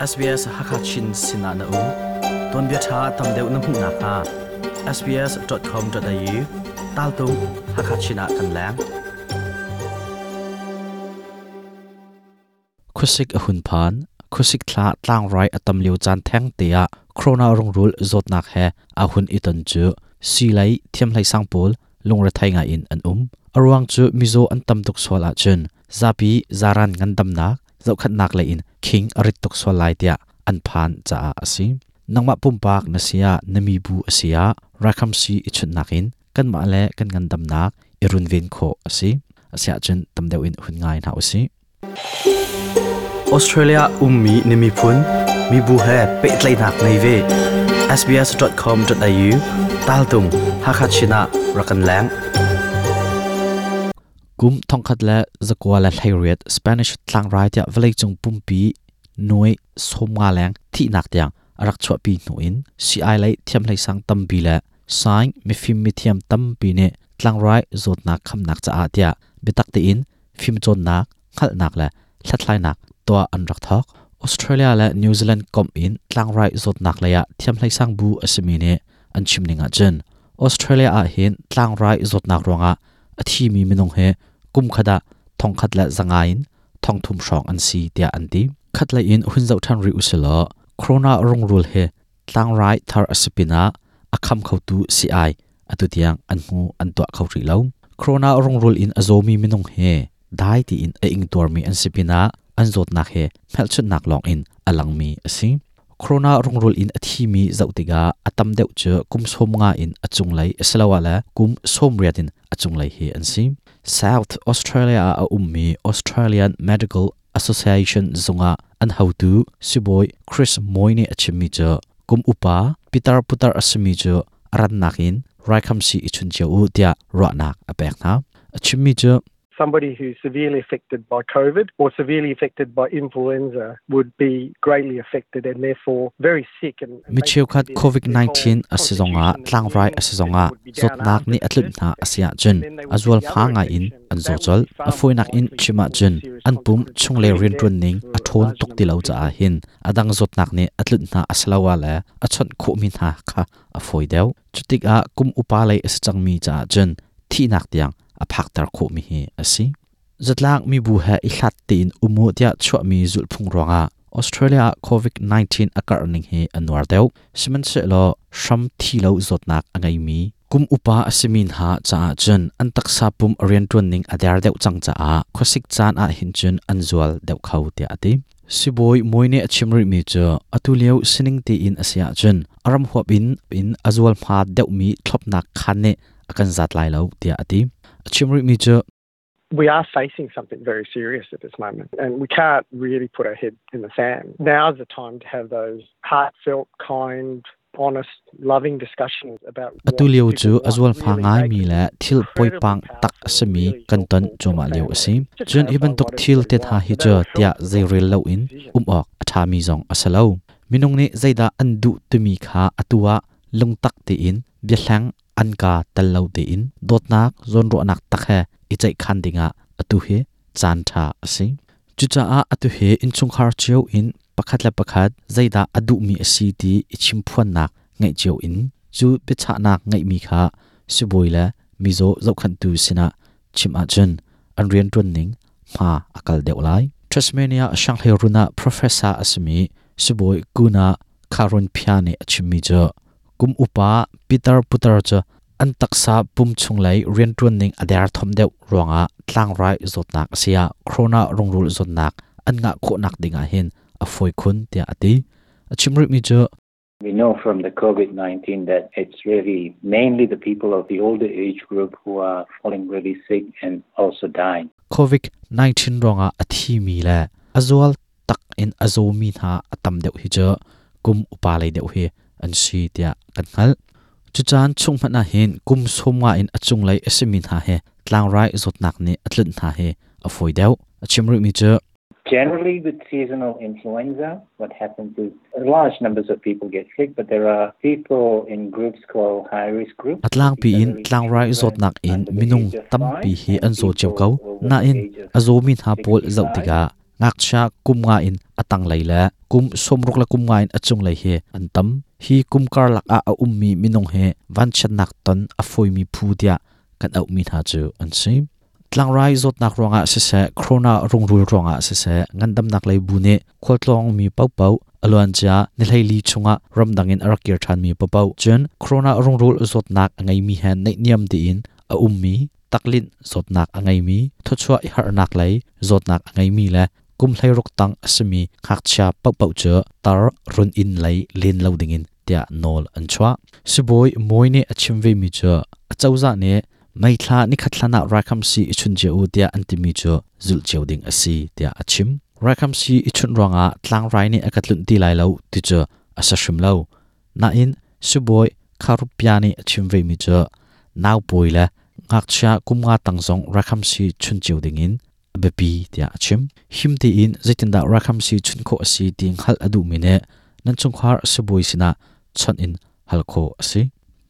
SBS Hakachin Sinana U. Ton bia tha tam deu nam hmu na kha sbs.com.au tal tu Hakachina kan lang. Khusik ahun phan, khusik thla tlang rai atam liu chan theng tia corona rong rul zot nak he, ahun itan chu, si lai thiam lai sang pol lungra Thay nga in an um arwang chu mizo an tam tuk swala chun zapi zaran ngan dam nak, zau khat nak lai in. King arit tok swa lai tia an phan cha asi nangma pumpak na sia nami bu asia rakham si ichut nakin kan ma le kan ngan dam nak irun vin kho asi asia chun tam deu in hun ngai na asi Australia ummi nimi phun mi bu he pe tlai nak nei ve sbs.com.au tal tung hakachina rakan lang kum thongkhat la zakwa la thairiat spanish tlang rai tia velai chung pumpi noi somnga lang thi nak tiang arak chwa pi nuin ci lai thiam lai sang tam bi la saing mi phim mi thiam tam pi ne tlang rai zot nak kham nak cha atia bitak te in phim chon nak khal nak la thlatlai nak to an rak thok australia la new zealand kom in tlang rai zot nak la ya thiam lai sang bu asmi ne an chimninga chen australia a hin tlang rai zot nak ronga athi mi minong he กุมขดะทองขัดละสังไงทองทุมสองอันซีเดียอันดีขัดละอินหุ่นเจ้าท่านริอุสลอโครนารงรุลเฮตั้งไรทาร์อสปินาอักคำเขาตูซีไออตุเตียงอันหูอันตัวเขาริเลวโครนารงรุลอินอโจมีมินงเฮได้ที่อินเอิงตัวมีอันสปินาอันจดนักเฮแมลชุดนักลองอินอลังมีสิโครนารงรูลอินอธิมีเจ้าติกาอัตมเดวเจอกุมสมงาอินอจุงไหลสลาวะละกุมสมเรียดินอจุงไหลเฮอันสิ south australia a ummi australian medical association zunga an how to siboi chris moine achimi che kum upa pitar putar asmi che aran nakin raikham si ichun che u tia ro nak apek na achimi che somebody who's severely affected by COVID or severely affected by influenza would be greatly affected and therefore very sick and Michiu khat COVID-19 asizonga tlangrai asizonga zotnak ni atlut na asia jun azwal phanga in anzo chol afoinak in chima jun anpum chungle rin tun ning athon tukti lo cha hin adang zotnak ni atlut na aslawa la achon khu min ha kha afoi deu chutik a kum upa lai asachang mi cha jun thi nak tiang a phak tar khu mi hi asi zatlak mi bu ha i hlat tin umu tia chwa mi zul phung ronga australia covid 19 akar ning hi anwar deu siman se lo sham thi lo zotnak angai mi. Kum upa asimin ha cha chen. An taksa pum orian tun ning adar deu chang cha a. Khosik chan a hin chun anzual deu khau te ati siboi moine achimri mi cha atuleu sining ti in asia chen. Aram huap in in azual pha deu mi thlopnak khanne akan zat lai lo tia ati achimri mi cha we are facing something very serious at this moment and we can't really put our head in the sand. Now's the time to have those heartfelt, kind, honest, loving discussions about Atulio chu azwal pha ngai mi la thil poipang tak asami kanton choma leo asi chun iban tok thil te tha hi cha tia zairil lo in um ok atha mi zong asalo minung ni zaida andu tumi kha atua lungtak te in an ka tal lo te in dotnak zon ro nak tak he chai khan dinga atu he chan tha ase chu cha a atu he in chung khar cheu in, pakhat la pakhat, zaida adu mi asi ti ichim phuan nak, ngai cheu in. Chu pe cha nak, ngai mi kha siboila mizo zau khan tu sina, chim a chen an rian tun ning, ma akal deu lai. Tasmania Shanghai runa professor asmi siboi kuna karun phiani achimi jo kum upa peter putar cha an taksa pum chung lai rian tuan ning adar thom deuh ronga tlang rai zotnak sia corona rongrul zotnak an nga kho nak dinga hin a foi khun tia ati achimri mi cho We know from the COVID 19 that it's really mainly the people of the older age group who are falling really sick and also dying. covid 19 ronga athi mi la azwal tak in azomi na atam deuh hi cho kum upalai deuh hi an si tia kan hal. Chu chan chung na hin kum somwa in achung lai asimin ha he. Tlang rai zot nak ni atlut na he. A foi deu. Achimru mi cho Generally, with seasonal influenza, what happens is large numbers of people get sick, but there are people in groups called high risk groups. atlang pi in tlang rai zot nak in minung tam pi hi an zo cheu kau. na in azomin ha pol zau tiga ngak cha kum nga in atang lei la kum somruk la kum nga in achung lei he. Antam hi kum kar lak a a ummi minong he van chan nak ton a foi mi phu dia kan au mi tha chu an sim tlang rai zot nak ronga se se corona rung rul ronga se se ngandam nak lei bu ne kholtlong mi pau pau alwan cha ni lei li chunga ram dangin arakir than mi pau pau chen corona rung rul zot nak angai mi han nei niam ti in a ummi taklin zot nak angai mi thochwa har nak lei zot nak angai mi la kum hlai rok tang asmi khak cha pau pau che tar run in lei len lo dingin tia nol an chwa siboi moine achim ve mi cho achauza ne mai thla ni khatlana rakam si ichun je u tia antimi cho zul cheuding asi tia achim rakam si ichun ronga tlang rai ni akatlun ti lai lo ti cho asashim lo. Na in siboi kharupiani achim ve mi cho naw poila ngakcha kumnga tangzong rakam si chun cheuding in. Bepi tia achim him ti in zitinda rakam si chun ko asi ting hal adu mine nan chung khar suboi sina ชันอินฮัลโคสิ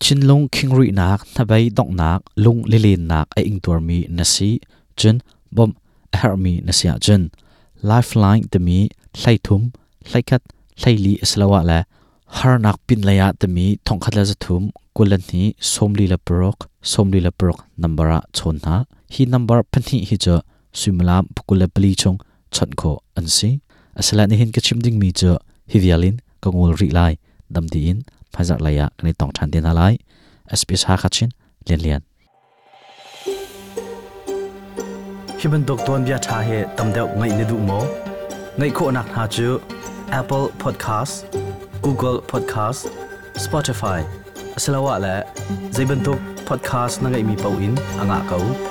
ชินลงคิงรีนักนับไปดอกนักลุงลิลินนักไออิงตัวมีนสิจนบอมเฮอร์มีนสิอาจนไลฟ์ไลน์เดมีไลทุมไลคัดไลลีสละวะละฮาร์นักปินเลยะดมีทองคัดละจะทุมกุลันนี้สมลีละปรกสมลีละปรกนัมบาระชนนะฮีนัมบาร์พันฮีฮิจะสุมลามปกุลปลีชงชนโคอันสิอาลัยนี้เห็นกระชิมดิ้งมีจอฮิวิอาลินกงวลรีไล Dạ lai damdi in phazar laya kani tong than tin halai sps ha khachin lian lian hiban dokton bia tha he tamdeu ngai ne du mo ngai kho nak ha chu apple podcast, google podcast, spotify. Asalawa la zaibantok podcast na ngai mi pau in anga kau